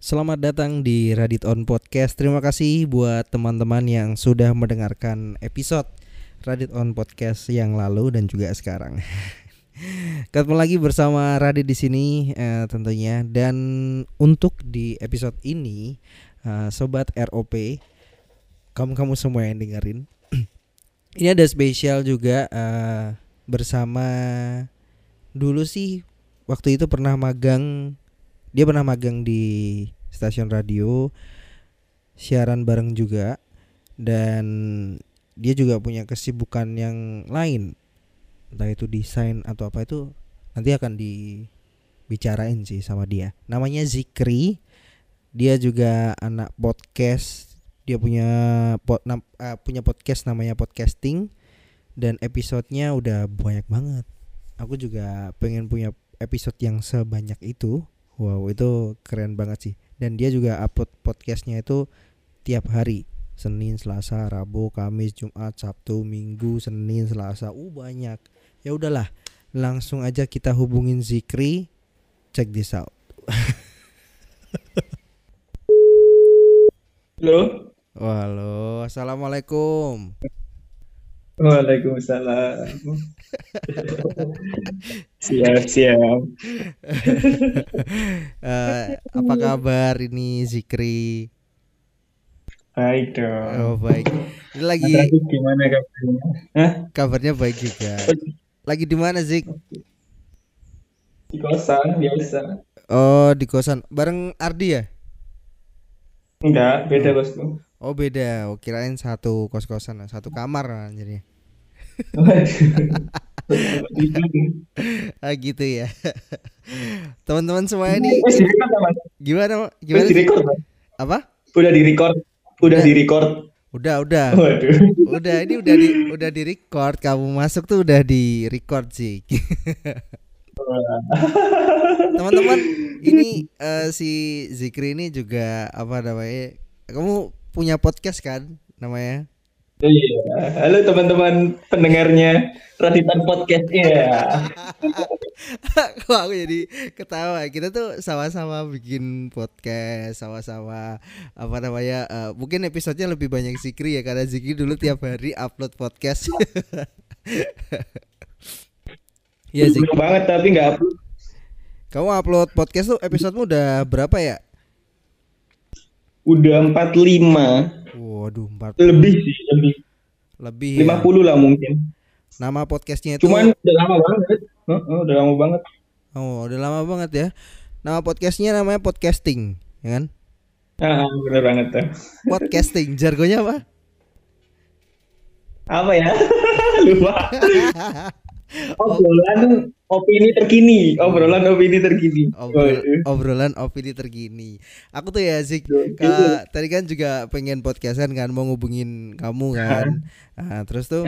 Selamat datang di Radit On Podcast. Terima kasih buat teman-teman yang sudah mendengarkan episode Radit On Podcast yang lalu dan juga sekarang. Ketemu lagi bersama Radit di sini eh, tentunya dan untuk di episode ini eh, sobat ROP kamu-kamu semua yang dengerin ini ada spesial juga eh, bersama dulu sih waktu itu pernah magang dia pernah magang di stasiun radio siaran bareng juga dan dia juga punya kesibukan yang lain. Entah itu desain atau apa itu nanti akan dibicarain sih sama dia. Namanya Zikri. Dia juga anak podcast. Dia punya pod, nam, uh, punya podcast namanya podcasting. Dan episodenya udah banyak banget. Aku juga pengen punya episode yang sebanyak itu wow itu keren banget sih dan dia juga upload podcastnya itu tiap hari Senin, Selasa, Rabu, Kamis, Jumat, Sabtu, Minggu, Senin, Selasa, uh banyak. Ya udahlah, langsung aja kita hubungin Zikri. Check this out. Halo. Halo, assalamualaikum. Waalaikumsalam. siap siap. uh, apa kabar ini Zikri? Baik dong. Oh baik. Ini lagi. gimana kabarnya? Hah? Kabarnya baik juga. Lagi di mana Zik? Di kosan biasa. Oh di kosan. Bareng Ardi ya? Enggak, beda bosku. Oh beda. Oh kirain satu kos kosan, satu kamar jadinya. Ah gitu ya. Teman-teman semua ini gimana? Gimana? Record, Apa? Udah di record. Udah di record. Udah, udah. Waduh. Udah, ini udah di udah di record. Kamu masuk tuh udah di record sih. Teman-teman, ini uh, si Zikri ini juga apa namanya? Kamu punya podcast kan namanya? Iya. Halo teman-teman pendengarnya Raditan Podcast ya. Kok aku jadi ketawa. Kita tuh sama-sama bikin podcast, sama-sama apa namanya? Uh, mungkin episodenya lebih banyak Zikri ya karena Zikri dulu tiap hari upload podcast. Iya sih. banget tapi nggak upload. Kamu upload podcast tuh episodemu udah berapa ya? Udah 45. Waduh, 40. Lebih sih, lebih. Lebih 50 ya? lah mungkin. Nama podcastnya itu Cuman udah lama banget. Uh, uh, udah lama banget. Oh, udah lama banget ya. Nama podcastnya namanya podcasting, ya kan? Ah, bener banget tuh. Podcasting, jargonnya apa? Apa ya? Lupa. obrolan opini terkini. Obrolan opini terkini. Obrol, obrolan opini terkini. Aku tuh ya Zik. Tadi kan juga pengen podcastan kan mau ngubungin kamu kan. Nah, terus tuh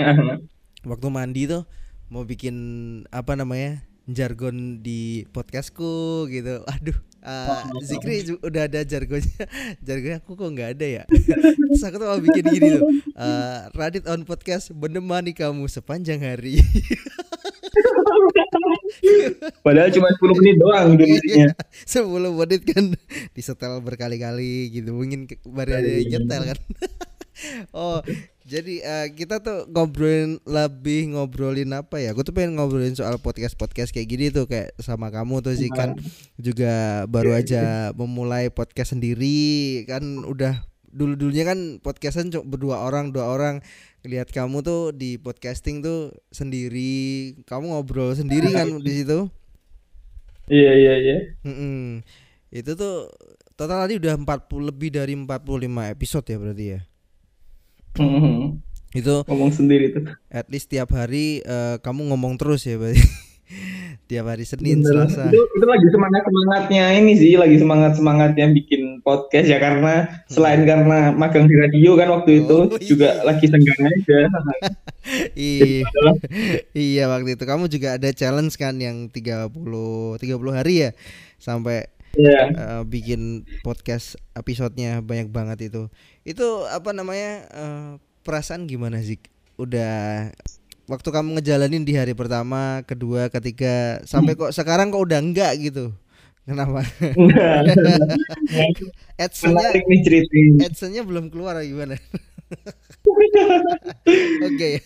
waktu mandi tuh mau bikin apa namanya jargon di podcastku gitu. Aduh uh, Zikri udah ada jargonnya jargonnya aku kok nggak ada ya? Terus aku tuh mau bikin gini tuh. Uh, Radit on podcast menemani kamu sepanjang hari. Padahal cuma 10 menit doang durasinya. 10 menit kan. Disetel berkali-kali gitu. Mungkin baru ada yang nyetel kan. oh, jadi uh, kita tuh ngobrolin lebih ngobrolin apa ya? Gue tuh pengen ngobrolin soal podcast-podcast kayak gini tuh kayak sama kamu tuh sih kan. Juga baru aja memulai podcast sendiri kan udah dulu-dulunya kan podcastan cuma berdua orang, dua orang. Lihat kamu tuh di podcasting tuh sendiri. Kamu ngobrol sendiri kan di situ? Iya iya iya. Mm -mm. itu tuh total tadi udah 40 lebih dari 45 episode ya berarti ya mm -hmm. itu ngomong sendiri tuh at least tiap hari uh, kamu ngomong terus ya berarti tiap hari Senin Bener. Selasa itu, itu lagi semangat semangatnya ini sih lagi semangat semangatnya bikin podcast ya karena selain hmm. karena magang di radio kan waktu itu oh, juga iya. lagi senggang aja iya iya waktu itu kamu juga ada challenge kan yang 30 30 hari ya sampai yeah. Iya. uh, bikin podcast episodenya banyak banget itu itu apa namanya uh, perasaan gimana sih udah waktu kamu ngejalanin di hari pertama, kedua, ketiga, sampai kok sekarang kok udah enggak gitu. Kenapa? Adsense-nya. Adsense-nya belum keluar gimana? Oke.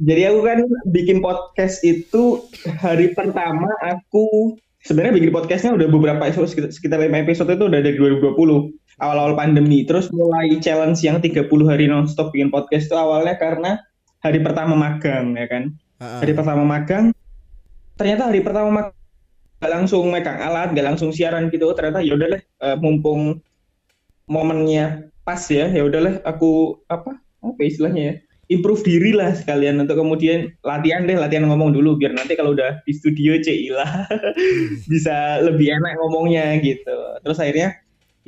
Jadi aku kan bikin podcast itu hari pertama aku sebenarnya bikin podcastnya udah beberapa episode sekitar, 5 episode itu udah dari 2020 awal-awal pandemi terus mulai challenge yang 30 hari nonstop bikin podcast itu awalnya karena hari pertama magang ya kan? Ah, hari pertama magang ternyata hari pertama magang gak langsung megang alat gak langsung siaran gitu. Ternyata ya udahlah eh, mumpung momennya pas ya ya udahlah aku apa? Apa istilahnya ya improve diri lah sekalian untuk kemudian latihan deh latihan ngomong dulu biar nanti kalau udah di studio lah bisa lebih enak ngomongnya gitu terus akhirnya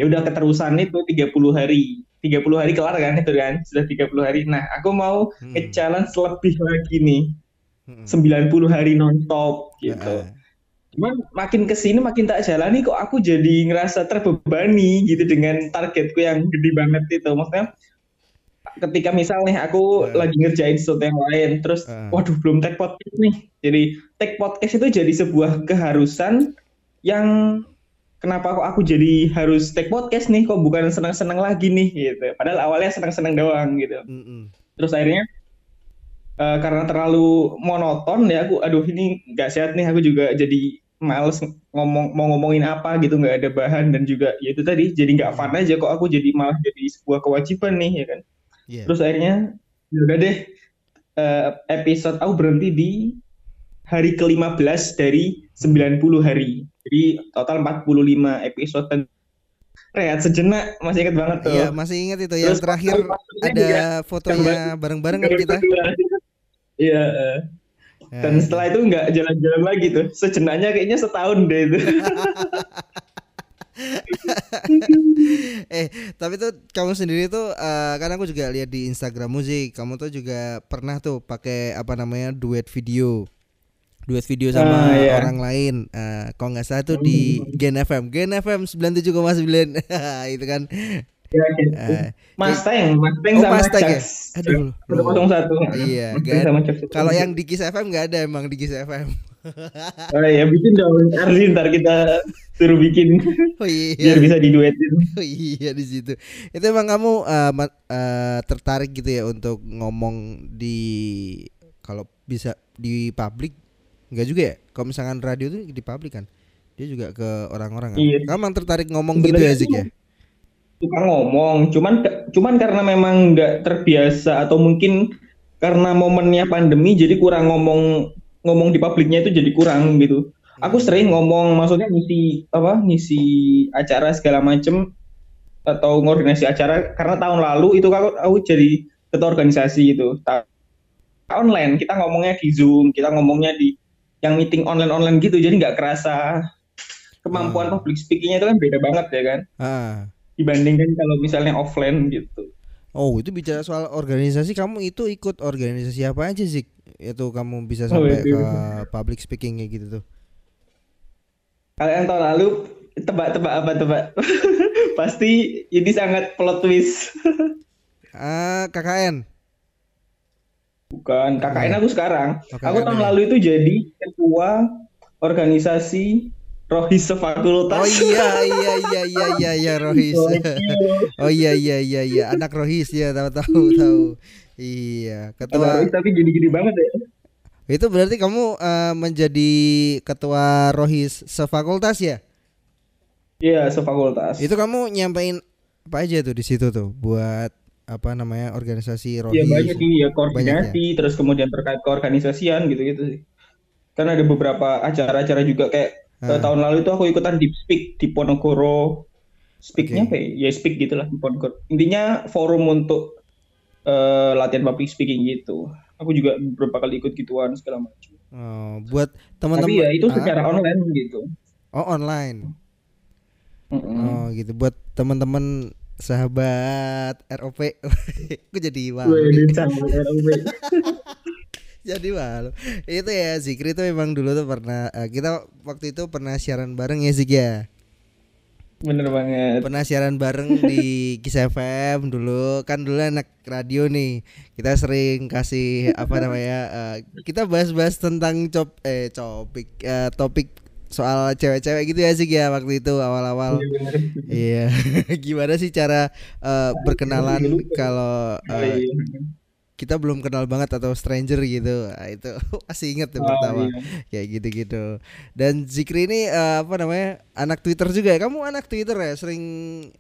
ya udah keterusan itu 30 hari 30 hari kelar kan itu kan sudah 30 hari nah aku mau Hmm. nge-challenge lebih lagi nih Hmm. 90 hari nonstop gitu Ah, Cuman makin ke sini makin tak jalani kok aku jadi ngerasa terbebani gitu dengan targetku yang gede banget itu. Maksudnya ketika misalnya aku Ah. lagi ngerjain sesuatu yang lain, terus Ah. waduh belum tag podcast nih. Jadi tag podcast itu jadi sebuah keharusan yang kenapa kok aku jadi harus tag podcast nih kok bukan senang-senang lagi nih gitu. Padahal awalnya senang-senang doang gitu mm-mm. terus akhirnya eh, karena terlalu monoton ya aku aduh ini nggak sehat nih aku juga jadi males ngomong mau ngomongin apa gitu nggak ada bahan dan juga ya itu tadi jadi nggak fun aja kok aku jadi malah jadi sebuah kewajiban nih ya kan Iya. terus akhirnya ya udah deh eh, episode aku berhenti di hari ke-15 dari 90 hari jadi total 45 episode dan rehat sejenak masih ingat banget tuh Iya, masih ingat itu yang Terus terakhir ada juga fotonya bareng-bareng kan kita. Iya. eh. Dan Eh, setelah itu nggak jalan-jalan lagi tuh. Sejenaknya kayaknya setahun deh itu. eh, tapi tuh kamu sendiri tuh eh, kan aku juga lihat di Instagram musik, kamu tuh juga pernah tuh pakai apa namanya duet video. Duet video sama Ah, iya. orang lain. Eh, kalau nggak salah tuh di Gen FM, Gen FM 97,9 itu kan. Ya, gitu. Eh, Mustang, Mustang Oh, sama Mustang ya? Jax. Aduh, Satu. Iya, kan. Kalau yang di Kiss FM nggak ada emang di Kiss FM. Oh ya bikin dong. Arli ntar kita suruh bikin Oh iya. biar bisa diduetin. Oh iya di situ. Itu emang kamu ma- eh, tertarik gitu ya untuk ngomong di kalau bisa di publik Enggak juga ya? Kalau misalkan radio tuh di publik kan. Dia juga ke orang-orang kan. Iya. Kamu emang tertarik ngomong gitu ya Sebenarnya Zik ya? Suka ngomong, cuman cuman karena memang nggak terbiasa atau mungkin karena momennya pandemi jadi kurang ngomong ngomong di publiknya itu jadi kurang gitu. Aku sering ngomong, maksudnya ngisi apa, ngisi acara segala macem atau ngordinasi acara karena tahun lalu itu aku, aku jadi ketua organisasi gitu. Ta- online kita ngomongnya di Zoom, kita ngomongnya di yang meeting online-online gitu, jadi nggak kerasa kemampuan Hmm. public speakingnya itu kan beda banget ya kan Ah. dibandingkan kalau misalnya offline gitu. Oh, itu bicara soal organisasi kamu itu ikut organisasi apa aja sih? Itu kamu bisa Oh, sampai itu. ke public speaking kayak gitu tuh. Kalian tahun lalu tebak-tebak apa tebak? Pasti ini sangat plot twist. Ah, KKN. Bukan, KKN aku sekarang. Oh, Aku tahun ya? lalu itu jadi ketua organisasi Rohis Sefakultas. Oh iya iya iya iya iya iya Rohis. oh iya iya iya iya anak Rohis ya tahu tahu tahu. Iya, ketua Rohis tapi gini-gini banget ya. itu berarti kamu eh, menjadi ketua Rohis sefakultas ya? Iya, sefakultas. Itu kamu nyampein apa aja tuh di situ tuh buat apa namanya organisasi Rohis? Iya banyak sih ya Banyak koordinasi, terus kemudian terkait keorganisasian gitu-gitu sih. Kan ada beberapa acara-acara juga kayak Ah. tahun lalu itu aku ikutan Deep Speak di Ponorogo. Speaknya Oke. apa ya? Ya speak gitulah di Ponorogo. Intinya forum untuk eh, latihan public speaking gitu. Aku juga beberapa kali ikut gituan segala macam. Oh, buat teman-teman Tapi ya itu Ah, secara online gitu. Oh, online. Mm-mm. Oh, gitu buat teman-teman sahabat ROP. Gue jadi ROB. Jadi malu. Itu ya Zikri tuh emang dulu tuh pernah eh, kita waktu itu pernah siaran bareng ya Zik ya. Bener banget. Pernah siaran bareng di Kiss FM dulu. Kan dulu anak radio nih. Kita sering kasih apa namanya? eh, kita bahas-bahas tentang cop eh topik eh, topik soal cewek-cewek gitu ya sih ya waktu itu awal-awal. Iya. Gimana sih cara uh, berkenalan kalau uh, kita belum kenal banget atau stranger gitu. Nah, itu masih inget tuh oh, pertama. iya. kayak gitu-gitu. Dan Zikri ini uh, apa namanya anak Twitter juga ya? Kamu anak Twitter ya? Sering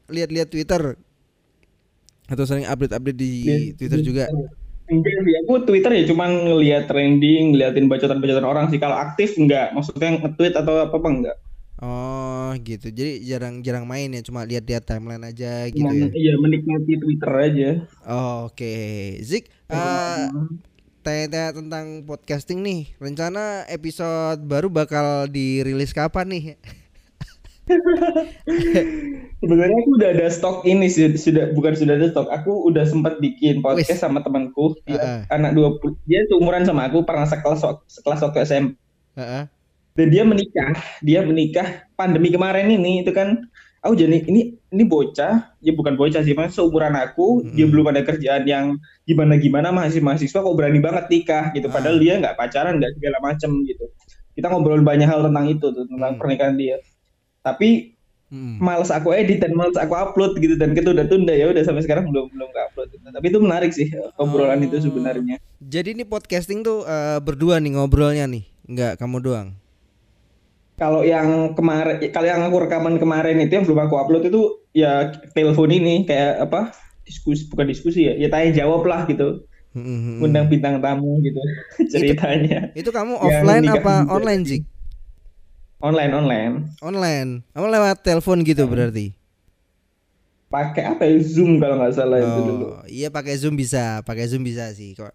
lihat-lihat Twitter? Atau sering update-update di ya, Twitter juga? Enggak sih. Aku Twitter ya cuma ngelihat trending ngeliatin bacotan-bacotan orang sih. Kalau aktif enggak maksudnya nge-tweet atau apa apa enggak Oh gitu. Jadi jarang-jarang main ya, cuma lihat-lihat timeline aja gitu ya. Iya, menikmati Twitter aja. Oh, Oke, okay. Zik, uh, tanya-tanya tentang podcasting nih. Rencana episode baru bakal dirilis kapan nih? Sebenarnya aku udah ada stok ini sudah bukan sudah ada stok. Aku udah sempat bikin podcast sama temanku. Uh -uh. anak 20 dia seumuran sama aku pernah sekelas sekelas waktu SMP. Uh -uh dan dia menikah dia menikah pandemi kemarin ini itu kan aku jadi ini ini bocah ya bukan bocah sih mas seumuran aku hmm. dia belum ada kerjaan yang gimana gimana masih mahasiswa kok berani banget nikah gitu padahal ah. dia nggak pacaran nggak segala macem gitu kita ngobrol banyak hal tentang itu tuh tentang hmm. pernikahan dia tapi hmm. males aku edit dan males aku upload gitu dan kita udah tunda ya udah sampai sekarang belum belum nggak upload gitu. tapi itu menarik sih obrolan oh. itu sebenarnya jadi ini podcasting tuh uh, berdua nih ngobrolnya nih nggak kamu doang kalau yang kemarin kalau yang aku rekaman kemarin itu yang belum aku upload itu ya telepon ini kayak apa diskusi bukan diskusi ya ya tanya jawab lah gitu. Mm-hmm. undang bintang tamu gitu ceritanya. itu, itu kamu offline apa online sih online online. Online. Kamu lewat telepon gitu hmm. berarti pakai apa ya Zoom kalau nggak salah oh, itu dulu. Iya pakai Zoom bisa, pakai Zoom bisa sih kok.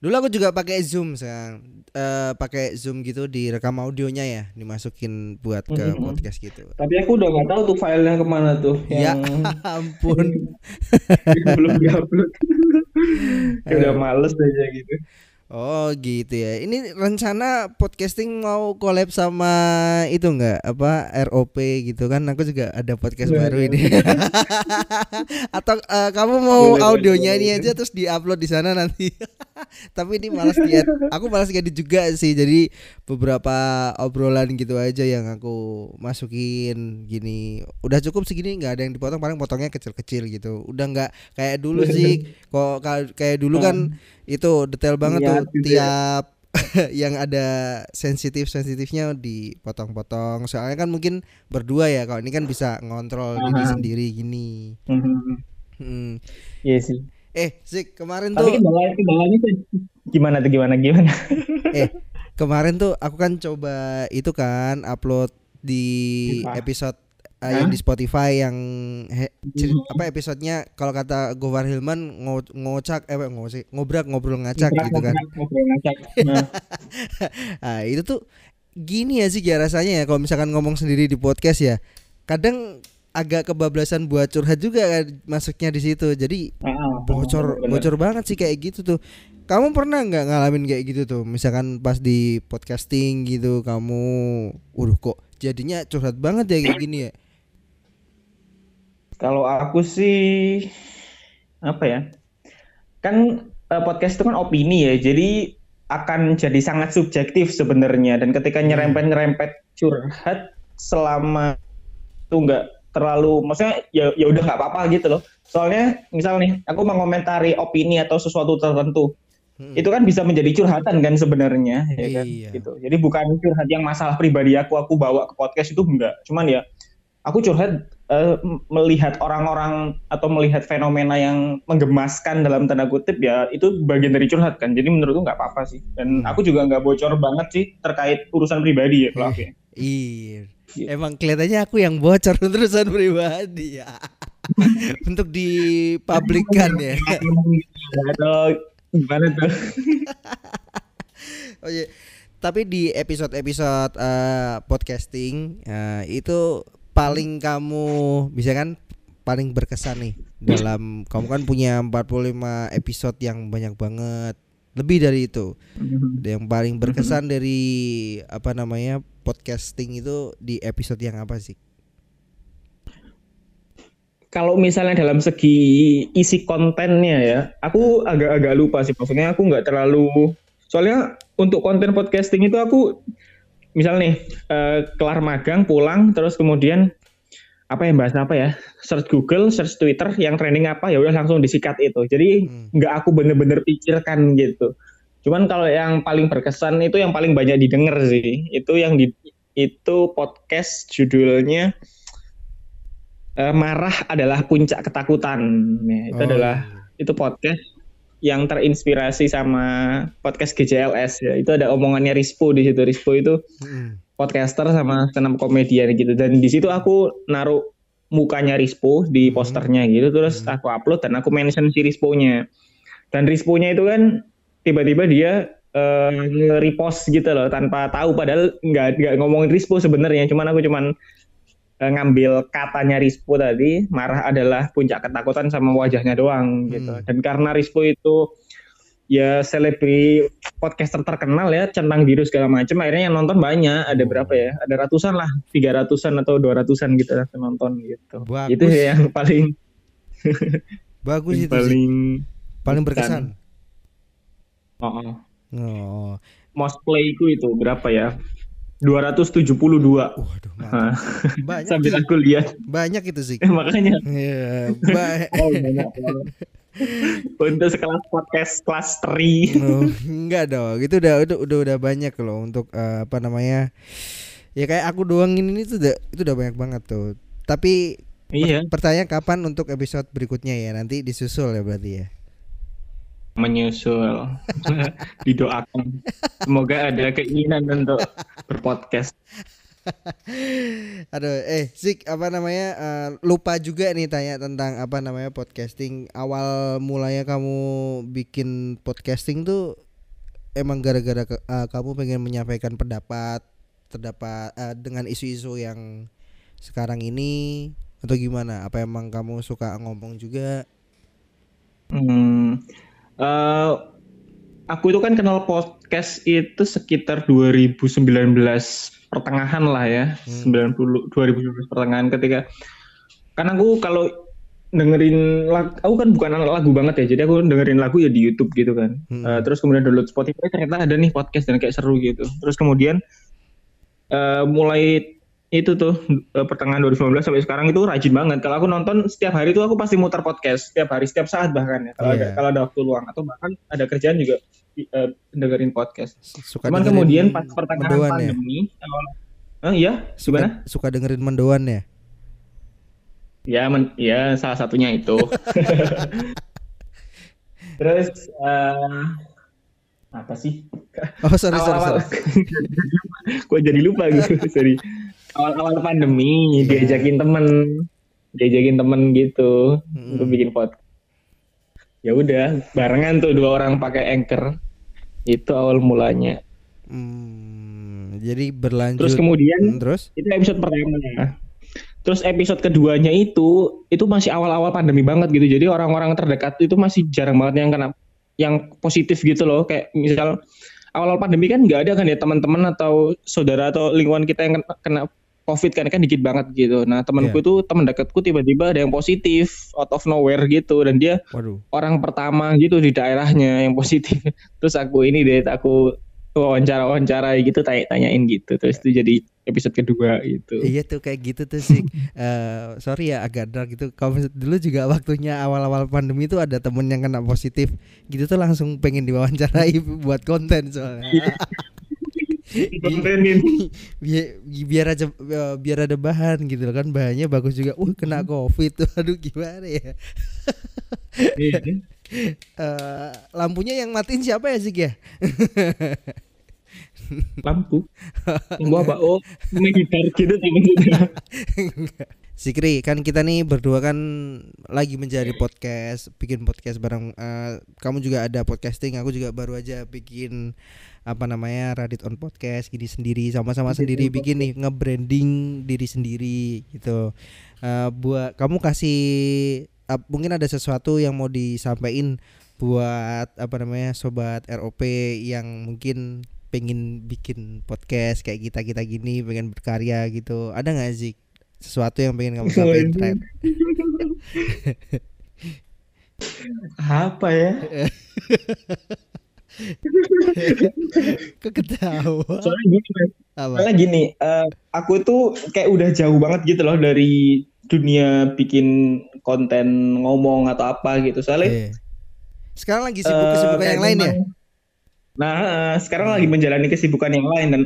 Dulu aku juga pakai Zoom sekarang. Uh, pakai Zoom gitu direkam audionya ya, dimasukin buat ke mm -hmm. podcast gitu. Tapi aku udah nggak tahu tuh filenya ke mana tuh. Ya ampun. belum diupload. udah males aja gitu. Oh gitu ya. Ini rencana podcasting mau collab sama itu enggak apa ROP gitu kan? Aku juga ada podcast baru ini. Atau uh, kamu mau audionya ini aja terus diupload di sana nanti. Tapi ini malas diet. Aku malas edit juga sih. Jadi beberapa obrolan gitu aja yang aku masukin gini. Udah cukup segini nggak ada yang dipotong paling potongnya kecil-kecil gitu. Udah nggak kayak dulu sih. Kok kayak dulu kan itu detail banget ya, tuh tiap yang ada sensitif sensitifnya dipotong-potong soalnya kan mungkin berdua ya kalau ini kan bisa ngontrol uh-huh. diri sendiri gini uh-huh. hmm. iya sih eh Zik kemarin Tapi tuh kendalanya, kendalanya tuh gimana tuh gimana gimana eh kemarin tuh aku kan coba itu kan upload di episode uh, yang di Spotify yang he, hmm. apa episodenya kalau kata Gowar Hilman ngo, ngocak eh ngosik ngobrak ngobrol ngacak ngobrak, gitu kan. Ngobrol ngacak. Nah. nah, itu tuh gini ya sih ya rasanya ya kalau misalkan ngomong sendiri di podcast ya. Kadang agak kebablasan buat curhat juga kan masuknya di situ. Jadi ah, bocor bener. bocor banget sih kayak gitu tuh. Kamu pernah nggak ngalamin kayak gitu tuh? Misalkan pas di podcasting gitu kamu, udah kok jadinya curhat banget ya kayak gini ya. Kalau aku sih apa ya? Kan uh, podcast itu kan opini ya. Jadi akan jadi sangat subjektif sebenarnya dan ketika hmm. nyerempet-nyerempet curhat selama itu enggak terlalu maksudnya ya ya udah nggak apa-apa gitu loh. Soalnya misal nih aku mengomentari opini atau sesuatu tertentu. Hmm. Itu kan bisa menjadi curhatan kan sebenarnya ya kan iya. gitu. Jadi bukan curhat yang masalah pribadi aku aku bawa ke podcast itu enggak. Cuman ya aku curhat uh, melihat orang-orang atau melihat fenomena yang menggemaskan dalam tanda kutip ya itu bagian dari curhat kan. Jadi menurutku nggak apa-apa sih. Dan hmm. aku juga nggak bocor banget sih terkait urusan pribadi ya kalau aku ya. iya. Emang kelihatannya aku yang bocor urusan pribadi ya. Untuk dipublikkan ya. Atau gimana tuh? Oh iya. Tapi di episode-episode uh, podcasting uh, itu paling kamu bisa kan paling berkesan nih dalam kamu kan punya 45 episode yang banyak banget lebih dari itu mm-hmm. yang paling berkesan mm-hmm. dari apa namanya podcasting itu di episode yang apa sih kalau misalnya dalam segi isi kontennya ya aku agak-agak lupa sih maksudnya aku nggak terlalu soalnya untuk konten podcasting itu aku misal nih uh, kelar magang pulang terus kemudian apa yang bahasa apa ya search Google search Twitter yang trending apa ya udah langsung disikat itu jadi hmm. nggak aku bener-bener pikirkan gitu cuman kalau yang paling berkesan itu yang paling banyak didengar sih itu yang di itu podcast judulnya uh, marah adalah puncak ketakutan ya, itu oh. adalah iya. itu podcast yang terinspirasi sama podcast GJLS ya itu ada omongannya Rispo di situ. Rispo itu hmm. podcaster sama up komedian gitu. Dan di situ aku naruh mukanya Rispo di hmm. posternya gitu. Terus hmm. aku upload dan aku mention si Rispo-nya. Dan Rispo-nya itu kan tiba-tiba dia uh, repost gitu loh tanpa tahu. Padahal nggak nggak ngomongin Rispo sebenarnya. Cuman aku cuman ngambil katanya Rispo tadi marah adalah puncak ketakutan sama wajahnya doang gitu hmm. dan karena Rispo itu ya selebri podcaster terkenal ya centang biru segala macam akhirnya yang nonton banyak ada berapa ya ada ratusan lah tiga ratusan atau dua ratusan gitu yang nonton gitu Bagus. itu yang paling bagus itu paling sih. paling berkesan oh, oh. oh. most play itu itu berapa ya 272 Waduh, banyak sambil aku lihat banyak itu sih makanya yeah, ba oh, banyak untuk sekelas podcast kelas tri. Oh, enggak dong, itu udah udah udah, udah banyak loh untuk uh, apa namanya? Ya kayak aku doang ini tuh udah itu udah banyak banget tuh. Tapi iya. pertanyaan kapan untuk episode berikutnya ya? Nanti disusul ya berarti ya. Menyusul. Didoakan. Semoga ada keinginan untuk berpodcast. Aduh, eh Zik apa namanya uh, lupa juga nih tanya tentang apa namanya podcasting. Awal mulanya kamu bikin podcasting tuh emang gara-gara uh, kamu pengen menyampaikan pendapat terdapat uh, dengan isu-isu yang sekarang ini atau gimana? Apa emang kamu suka ngomong juga? Hmm, uh, aku itu kan kenal podcast itu sekitar 2019 pertengahan lah ya, hmm. 90 2019 pertengahan ketika karena aku kalau dengerin lagu, aku kan bukan anak lagu banget ya, jadi aku dengerin lagu ya di YouTube gitu kan. Hmm. Uh, terus kemudian download Spotify ternyata ada nih podcast dan kayak seru gitu. Terus kemudian uh, mulai itu tuh uh, pertengahan 2019 sampai sekarang itu rajin banget. Kalau aku nonton setiap hari itu aku pasti muter podcast setiap hari, setiap saat bahkan ya. Kalau yeah. ada kalau ada waktu luang atau bahkan ada kerjaan juga uh, dengerin podcast. Suka Cuman kemudian pas pertengahan ya? pandemi, ya? awal, oh iya, suka, gimana? Suka dengerin mendoan ya? Ya, men, ya salah satunya itu. Terus uh, apa sih? Oh sorry -awal. sorry. Kok jadi lupa gitu, sorry. Awal-awal pandemi yeah. diajakin temen, diajakin temen gitu hmm. untuk bikin podcast ya udah barengan tuh dua orang pakai anchor. Itu awal mulanya. Hmm, jadi berlanjut. Terus kemudian hmm, terus? itu episode pertama. Terus episode keduanya itu itu masih awal-awal pandemi banget gitu. Jadi orang-orang terdekat itu masih jarang banget yang kena yang positif gitu loh. Kayak misal awal-awal pandemi kan nggak ada kan ya teman-teman atau saudara atau lingkungan kita yang kena, kena covid kan kan dikit banget gitu. Nah temanku yeah. itu teman dekatku tiba-tiba ada yang positif out of nowhere gitu dan dia Waduh. orang pertama gitu di daerahnya yang positif. Terus aku ini deh aku wawancara wawancara gitu tanya tanyain gitu terus itu jadi episode kedua gitu iya tuh kayak gitu tuh sih uh, sorry ya agak dark gitu kalau dulu juga waktunya awal-awal pandemi tuh ada temen yang kena positif gitu tuh langsung pengen diwawancarai buat konten soalnya iya biar, biar aja eh, biar ada bahan gitu kan bahannya bagus juga. Uh kena covid. Tuh aduh gimana ya? Uh, lampunya yang matiin siapa ya sih ya? Lampu. Lampu apa oh gitar gitu Sikri kan kita nih berdua kan lagi menjadi podcast bikin podcast bareng uh, kamu juga ada podcasting aku juga baru aja bikin apa namanya Radit on podcast gini sendiri sama-sama sendiri bikin nih nge-branding diri sendiri gitu. Uh, buat kamu kasih uh, mungkin ada sesuatu yang mau disampaikan buat apa namanya sobat ROP yang mungkin pengen bikin podcast kayak kita kita gini pengen berkarya gitu. Ada nggak sih sesuatu yang pengen kamu sampaikan apa ya Ketawa. Soalnya gini. Apa? Soalnya gini, eh, aku tuh kayak udah jauh banget gitu loh dari dunia bikin konten ngomong atau apa gitu. Soalnya Iya. Sekarang lagi sibuk eh, kesibukan kayak yang lain ya? Nah, eh, sekarang Hmm. lagi menjalani kesibukan yang lain dan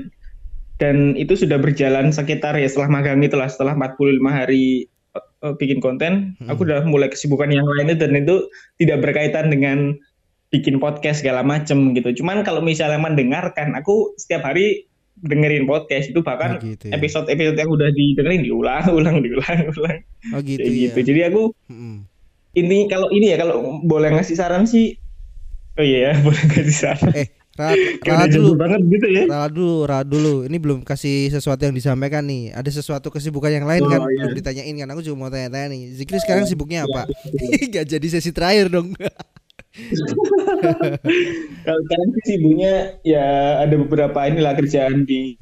dan itu sudah berjalan sekitar ya setelah magang itulah setelah 45 hari eh, bikin konten, Hmm. aku udah mulai kesibukan yang lain dan itu tidak berkaitan dengan bikin podcast segala macem gitu. Cuman kalau misalnya mendengarkan, aku setiap hari dengerin podcast itu bahkan Oh, gitu ya. episode-episode yang udah didengerin diulang, ulang, diulang, ulang Oh gitu kayak ya. gitu. Jadi aku Mm-mm. ini kalau ini ya kalau boleh ngasih saran sih, oh iya ya boleh ngasih saran. Eh, Jauh dulu. banget gitu ya. Rat dulu, Rat dulu. Ini belum kasih sesuatu yang disampaikan nih. Ada sesuatu kesibukan yang lain Oh, kan? iya. Belum ditanyain kan? Aku juga mau tanya-tanya nih. Zikri sekarang sibuknya Iya, apa? Gak jadi sesi terakhir dong. Kalau sekarang sih sibuknya ya ada beberapa inilah kerjaan di,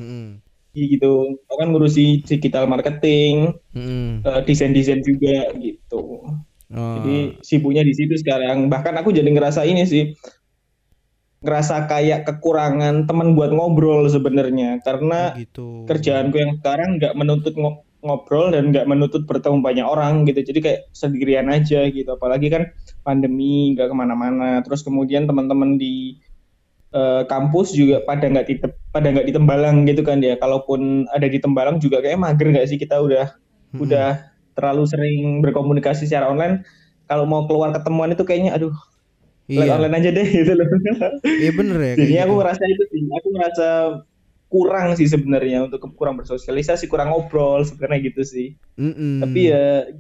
di gitu. Kan ngurusi digital marketing, Mm-mm. eh, desain-desain juga gitu. Oh. Jadi sibuknya di situ sekarang. Bahkan aku jadi ngerasa ini sih ngerasa kayak kekurangan teman buat ngobrol sebenarnya. Karena Oh, gitu. kerjaanku yang sekarang nggak menuntut ngo- ngobrol dan nggak menuntut bertemu banyak orang gitu. Jadi kayak sendirian aja gitu. Apalagi kan pandemi nggak ke mana-mana. Terus kemudian teman-teman di eh, kampus juga pada nggak di pada nggak di Tembalang gitu kan ya. Kalaupun ada di Tembalang juga kayak mager nggak sih? Kita udah Mm-mm. udah terlalu sering berkomunikasi secara online. Kalau mau keluar ketemuan itu kayaknya aduh Iya. online aja deh gitu loh Iya bener ya. Jadinya aku gitu. ngerasa itu sih, aku ngerasa kurang sih sebenarnya untuk kurang bersosialisasi, kurang ngobrol sebenarnya gitu sih. Mm-mm. Tapi ya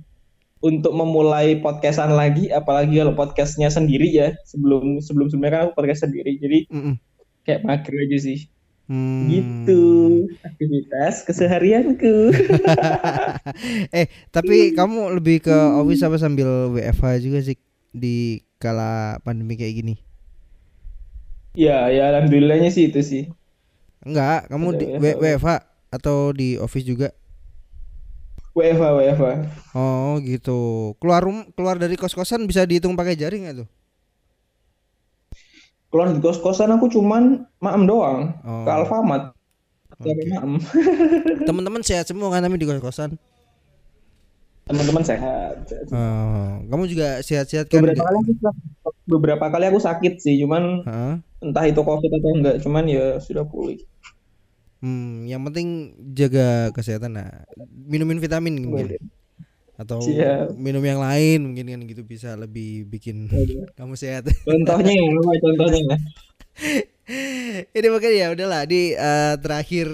untuk memulai podcastan lagi, apalagi kalau podcastnya sendiri ya, sebelum sebelum sebelumnya kan aku podcast sendiri, jadi Mm-mm. kayak mager aja sih. Hmm. Gitu aktivitas keseharianku. eh tapi kamu lebih ke office apa sambil WFH juga sih di kala pandemi kayak gini? ya, ya alhamdulillahnya sih itu sih. Enggak, kamu Ada di WFH. W- WFH atau di office juga? WFH WFH. Oh gitu. Keluar rum keluar dari kos-kosan bisa dihitung pakai jari nggak tuh? Keluar di kos-kosan aku cuman maem doang Oh. ke Alfamart. Cari maem. Teman-teman sehat semua kan tapi di kos-kosan. Teman-teman sehat. Oh, kamu juga sehat-sehat kan? beberapa kali aku beberapa kali aku sakit sih cuman Hah? entah itu covid atau enggak cuman ya sudah pulih Hmm, yang penting jaga kesehatan nah. Minumin vitamin mungkin atau Siap. minum yang lain mungkin kan gitu bisa lebih bikin kamu sehat. contohnya ya contohnya ya Ini makanya ya udahlah di eh, terakhir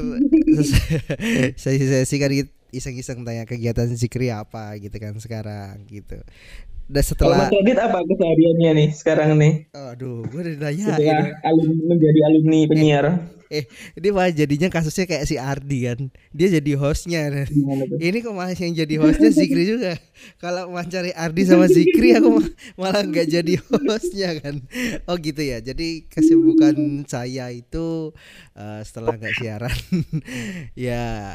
sesi-sesi kan kita iseng-iseng tanya kegiatan Zikri apa gitu kan sekarang gitu. Dan kalau setelah Mas Radit apa kesehariannya nih sekarang nih? Aduh gue udah ditanya setelah alumni menjadi alumni penyiar. eh ini malah jadinya kasusnya kayak si Ardi kan. Dia jadi hostnya. Ini kok malah yang jadi hostnya Zikri juga? Kalau mencari Ardi sama Zikri aku ma- malah nggak jadi hostnya kan. Oh gitu ya. Jadi kesibukan saya itu eh, setelah nggak siaran ya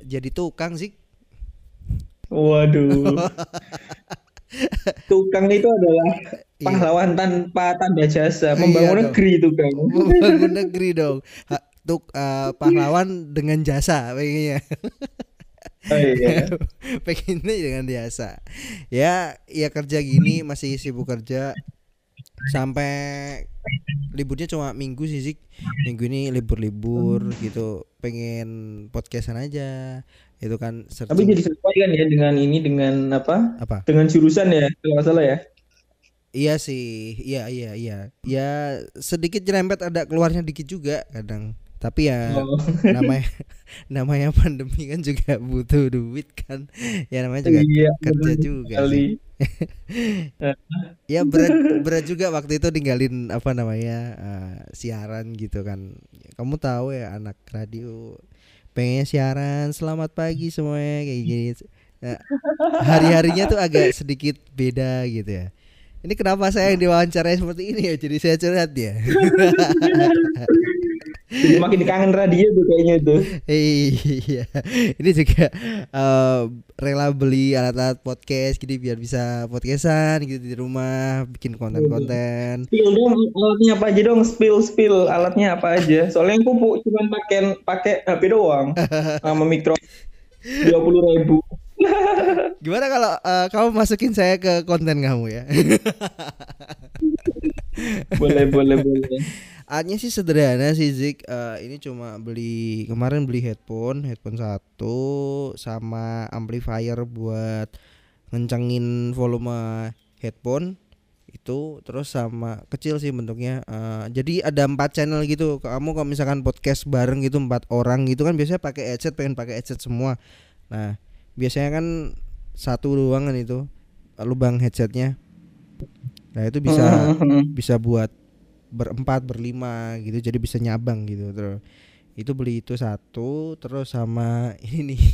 jadi tukang sih. Waduh. Tukang itu adalah Iya. pahlawan tanpa tanda jasa Iya membangun dong. negeri tukang membangun negeri dong. Ha- tuk eh, pahlawan dengan jasa pengennya. Oh, iya. pengennya dengan jasa. Ya ya kerja gini masih sibuk kerja. Sampai liburnya cuma minggu sih Zik. minggu ini libur-libur gitu. Pengen podcastan aja itu kan tapi searching jadi sesuai kan ya dengan ini dengan apa? Apa? Dengan jurusan ya kalau nggak salah ya? Iya sih iya iya iya. Ya sedikit nyerempet ada keluarnya dikit juga kadang. Tapi ya Oh. namanya namanya pandemi kan juga butuh duit kan. Ya namanya juga Iya, kerja juga sih. ya berat berat juga waktu itu ninggalin apa namanya eh, siaran gitu kan. Kamu tahu ya anak radio pengennya siaran selamat pagi semuanya kayak gini. Nah, hari-harinya tuh agak sedikit beda gitu ya. Ini kenapa saya yang diwawancarai seperti ini ya? Jadi saya curhat ya Jadi makin kangen radio tuh kayaknya tuh. Iya, ini juga uh, rela beli alat-alat podcast gitu biar bisa podcastan gitu di rumah, bikin konten-konten. Spill dong alatnya apa aja dong, spill spill alatnya apa aja. Soalnya aku cuma pakai pakai HP doang sama mikro dua puluh ribu. Gimana kalau uh, kamu masukin saya ke konten kamu ya? boleh boleh boleh. Alatnya sih sederhana sih Zik. Uh, ini cuma beli kemarin beli headphone, headphone satu sama amplifier buat ngencengin volume headphone itu terus sama kecil sih bentuknya. Uh, jadi ada empat channel gitu. Kamu kalau misalkan podcast bareng gitu empat orang gitu kan biasanya pakai headset pengen pakai headset semua. Nah biasanya kan satu doang kan itu lubang headsetnya. Nah itu bisa bisa buat berempat berlima gitu jadi bisa nyabang gitu terus. Itu beli itu satu terus sama ini nih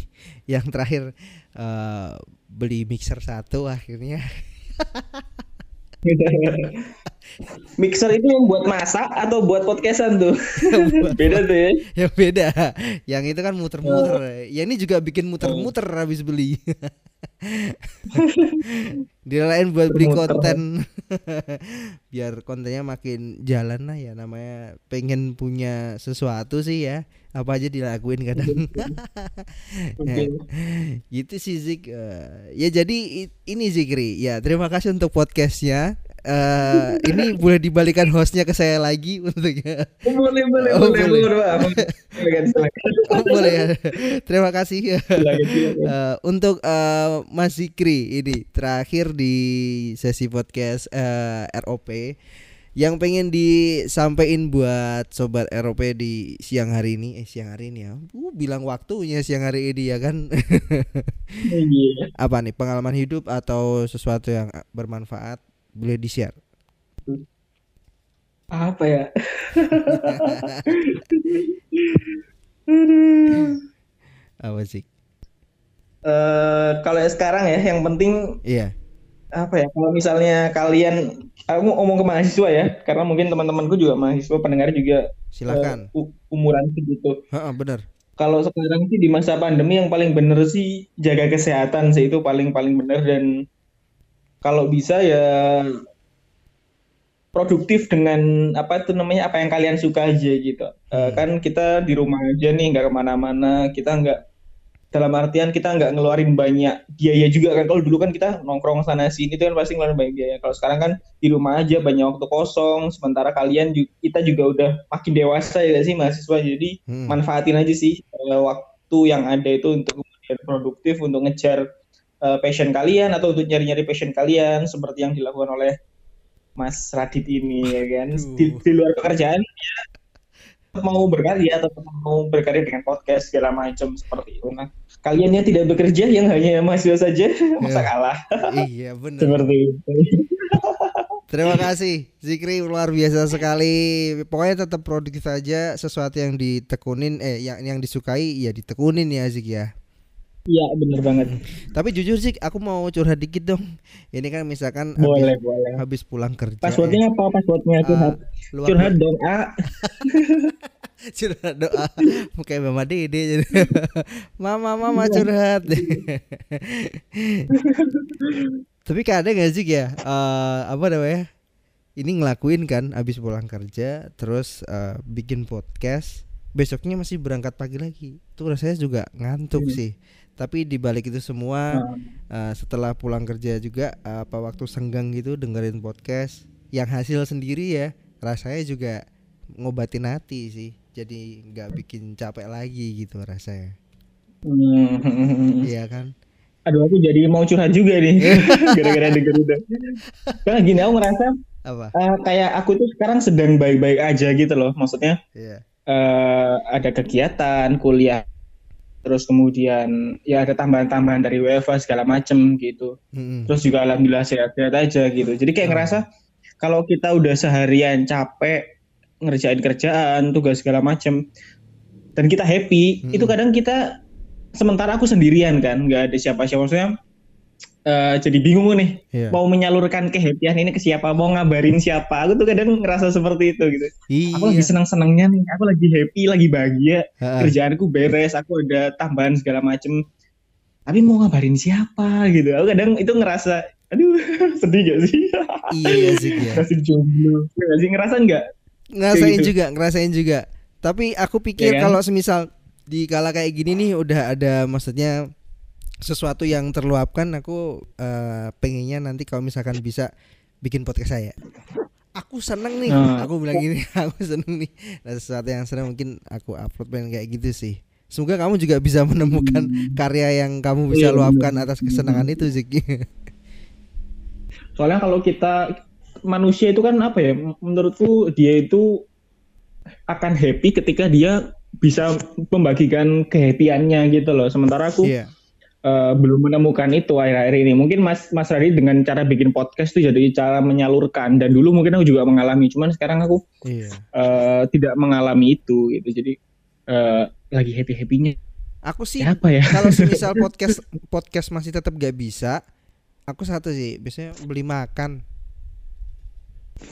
yang terakhir uh, beli mixer satu akhirnya Mixer itu yang buat masak atau buat podcastan tuh? beda tuh ya. Yang beda. Yang itu kan muter-muter. Oh. Yang ini juga bikin muter-muter oh. habis beli. Lain buat beli konten. Biar kontennya makin jalan lah ya namanya pengen punya sesuatu sih ya. Apa aja dilakuin kadang. okay. gitu sih Zik. Uh, ya jadi ini Zikri. Ya terima kasih untuk podcastnya uh, ini boleh dibalikan hostnya ke saya lagi untuk ya. Oh, boleh boleh oh, boleh boleh. boleh. oh, boleh ya. Terima kasih uh, untuk uh, Mas Zikri ini terakhir di sesi podcast uh, ROP yang pengen disampaikan buat sobat ROP di siang hari ini eh siang hari ini ya uh, bilang waktunya siang hari ini ya kan iya. apa nih pengalaman hidup atau sesuatu yang bermanfaat boleh di share apa ya? Apa sih? Uh, kalau sekarang ya yang penting iya. apa ya? Kalau misalnya kalian aku ngomong ke mahasiswa ya karena mungkin teman-temanku juga mahasiswa pendengar juga silakan. uh, umuran segitu. Benar. Kalau sekarang sih di masa pandemi yang paling bener sih jaga kesehatan sih itu paling paling bener dan kalau bisa ya produktif dengan apa itu namanya apa yang kalian suka aja gitu. Uh, kan kita di rumah aja nih nggak ke mana-mana kita nggak dalam artian kita nggak ngeluarin banyak biaya juga kan. Kalau dulu kan kita nongkrong sana sini itu kan pasti ngeluarin banyak biaya. Kalau sekarang kan di rumah aja banyak waktu kosong sementara kalian juga, kita juga udah makin dewasa ya sih mahasiswa? Jadi hmm. manfaatin aja sih uh, waktu yang ada itu untuk produktif untuk ngejar uh, passion kalian atau untuk nyari-nyari passion kalian seperti yang dilakukan oleh Mas Radit ini ya kan di, di luar pekerjaan ya mau berkarya atau mau berkarya dengan podcast segala macam seperti itu. Nah, kalian yang tidak bekerja yang hanya mahasiswa saja masa iya. kalah. Iya benar. seperti itu. Terima kasih Zikri luar biasa sekali. Pokoknya tetap produktif saja sesuatu yang ditekunin eh yang yang disukai ya ditekunin ya Zik ya. Iya benar banget. Tapi jujur sih aku mau curhat dikit dong. Ini kan misalkan boleh, habis, boleh. habis pulang kerja. Passwordnya apa? Passwordnya curhat. Uh, curhat dong A. curhat doa kayak mama dede jadi mama mama curhat tapi kadang gak sih ya uh, apa namanya ini ngelakuin kan abis pulang kerja terus uh, bikin podcast besoknya masih berangkat pagi lagi tuh rasanya juga ngantuk hmm. sih tapi dibalik itu semua uh, setelah pulang kerja juga uh, apa waktu senggang gitu dengerin podcast yang hasil sendiri ya rasanya juga ngobatin hati sih. Jadi nggak bikin capek lagi gitu rasanya. Hmm. iya kan? Aduh aku jadi mau curhat juga nih. Gara-gara denger udah. Karena gini aku ngerasa apa? uh, kayak aku tuh sekarang sedang baik-baik aja gitu loh. Maksudnya yeah. Iya. uh, ada kegiatan kuliah terus kemudian ya ada tambahan-tambahan dari WFA segala macem gitu hmm. terus juga alhamdulillah sehat-sehat aja gitu jadi kayak hmm. ngerasa kalau kita udah seharian capek ngerjain kerjaan tugas segala macem dan kita happy hmm. itu kadang kita sementara aku sendirian kan nggak ada siapa-siapa maksudnya uh, jadi bingung nih Iya. mau menyalurkan kehappyan ini ke siapa mau ngabarin siapa aku tuh kadang ngerasa seperti itu gitu Iya. aku lagi senang senangnya nih aku lagi happy lagi bahagia Ha-ha. kerjaanku beres aku ada tambahan segala macem tapi mau ngabarin siapa gitu aku kadang itu ngerasa aduh sedih gak sih Iya sih ya. masih jomblo Iya nggak sih ngerasa nggak Ngerasain gitu. juga, ngerasain juga. Tapi aku pikir Iya kan? kalau semisal di kala kayak gini nih udah ada maksudnya sesuatu yang terluapkan aku eh, pengennya nanti kalau misalkan bisa bikin podcast saya. Aku seneng nih, Nah. aku bilang gini, aku seneng nih. Nah, sesuatu yang seneng mungkin aku upload pengen kayak gitu sih. Semoga kamu juga bisa menemukan karya yang kamu bisa Iya, luapkan atas kesenangan itu Ziki. soalnya kalau kita manusia itu kan apa ya menurutku dia itu akan happy ketika dia bisa membagikan kehappyannya gitu loh sementara aku Iya. Eh, belum menemukan itu akhir-akhir ini. Mungkin Mas Mas Radit dengan cara bikin podcast tuh jadi cara menyalurkan. Dan dulu mungkin aku juga mengalami cuman sekarang aku Iya. eh, tidak mengalami itu gitu. Jadi eh, lagi happy happynya Aku sih apa ya? kalau semisal podcast podcast masih tetap gak bisa, aku satu sih. Biasanya beli makan.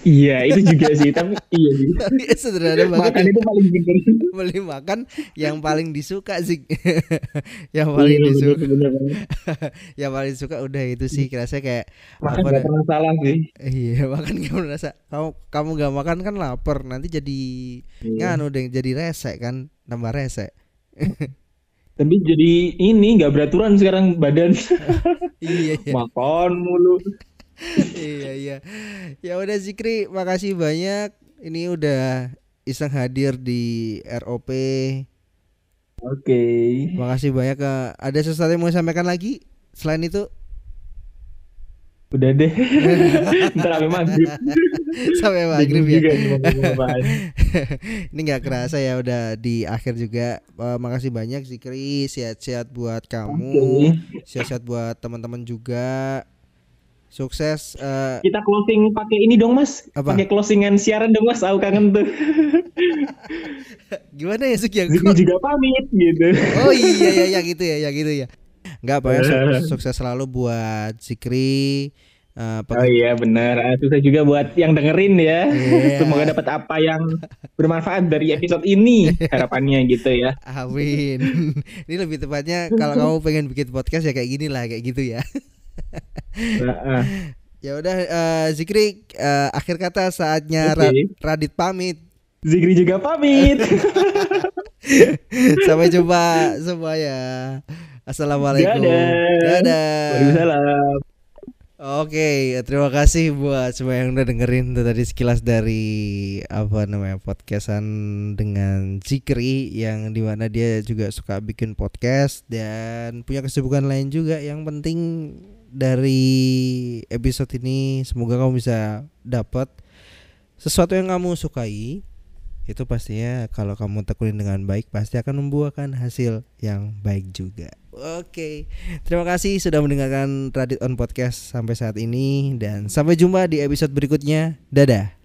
Iya itu juga sih tapi iya sih Sederhana banget makan ya. itu paling bener beli makan yang paling disuka sih. yang paling Iya, disuka, bener, bener. yang paling suka udah itu sih kira kayak makan apa gak dah? pernah salah sih Iya, makan gak merasa kamu kamu gak makan kan lapar, nanti jadi Iya. nganu deh jadi resek kan, tambah resek. Tapi jadi ini nggak beraturan sekarang badan iya, iya. makan mulu. Iya iya. Ya udah Zikri makasih banyak. Ini udah iseng hadir di ROP Oke. makasih banyak ada sesuatu yang mau sampaikan lagi selain itu? Udah deh. Ntar sampai maghrib. sampai maghrib ya. juga ini nggak kerasa ya udah di akhir juga. Eh, makasih banyak Zikri. Sehat-sehat buat kamu. Oke. sehat-sehat buat teman-teman juga sukses eh, Kita closing pakai ini dong Mas. Apa? Pakai closingan siaran dong Mas. Aku kangen tuh. gimana ya Zik ya Zikri juga pamit gitu. Oh iya ya ya gitu ya ya gitu ya. Enggak apa ya su- sukses selalu buat Zikri eh, Oh iya benar. Ah, Susah juga buat yang dengerin ya. Iya. Semoga dapat apa yang bermanfaat dari episode ini. Harapannya gitu ya. Amin. Ini lebih tepatnya kalau kamu pengen bikin podcast ya kayak gini lah kayak gitu ya. Nah. Ya udah eh, Zikri eh, akhir kata saatnya Oke. Ra- Radit pamit. Zikri juga pamit. Sampai jumpa semuanya. Assalamualaikum. Dadah. Dadah. Waalaikumsalam. Oke, terima kasih buat semua yang udah dengerin itu tadi sekilas dari apa namanya podcastan dengan Zikri yang di mana dia juga suka bikin podcast dan punya kesibukan lain juga. Yang penting dari episode ini semoga kamu bisa dapat sesuatu yang kamu sukai itu pastinya kalau kamu tekunin dengan baik pasti akan membuahkan hasil yang baik juga. Oke, terima kasih sudah mendengarkan Radit on Podcast sampai saat ini dan sampai jumpa di episode berikutnya. Dadah.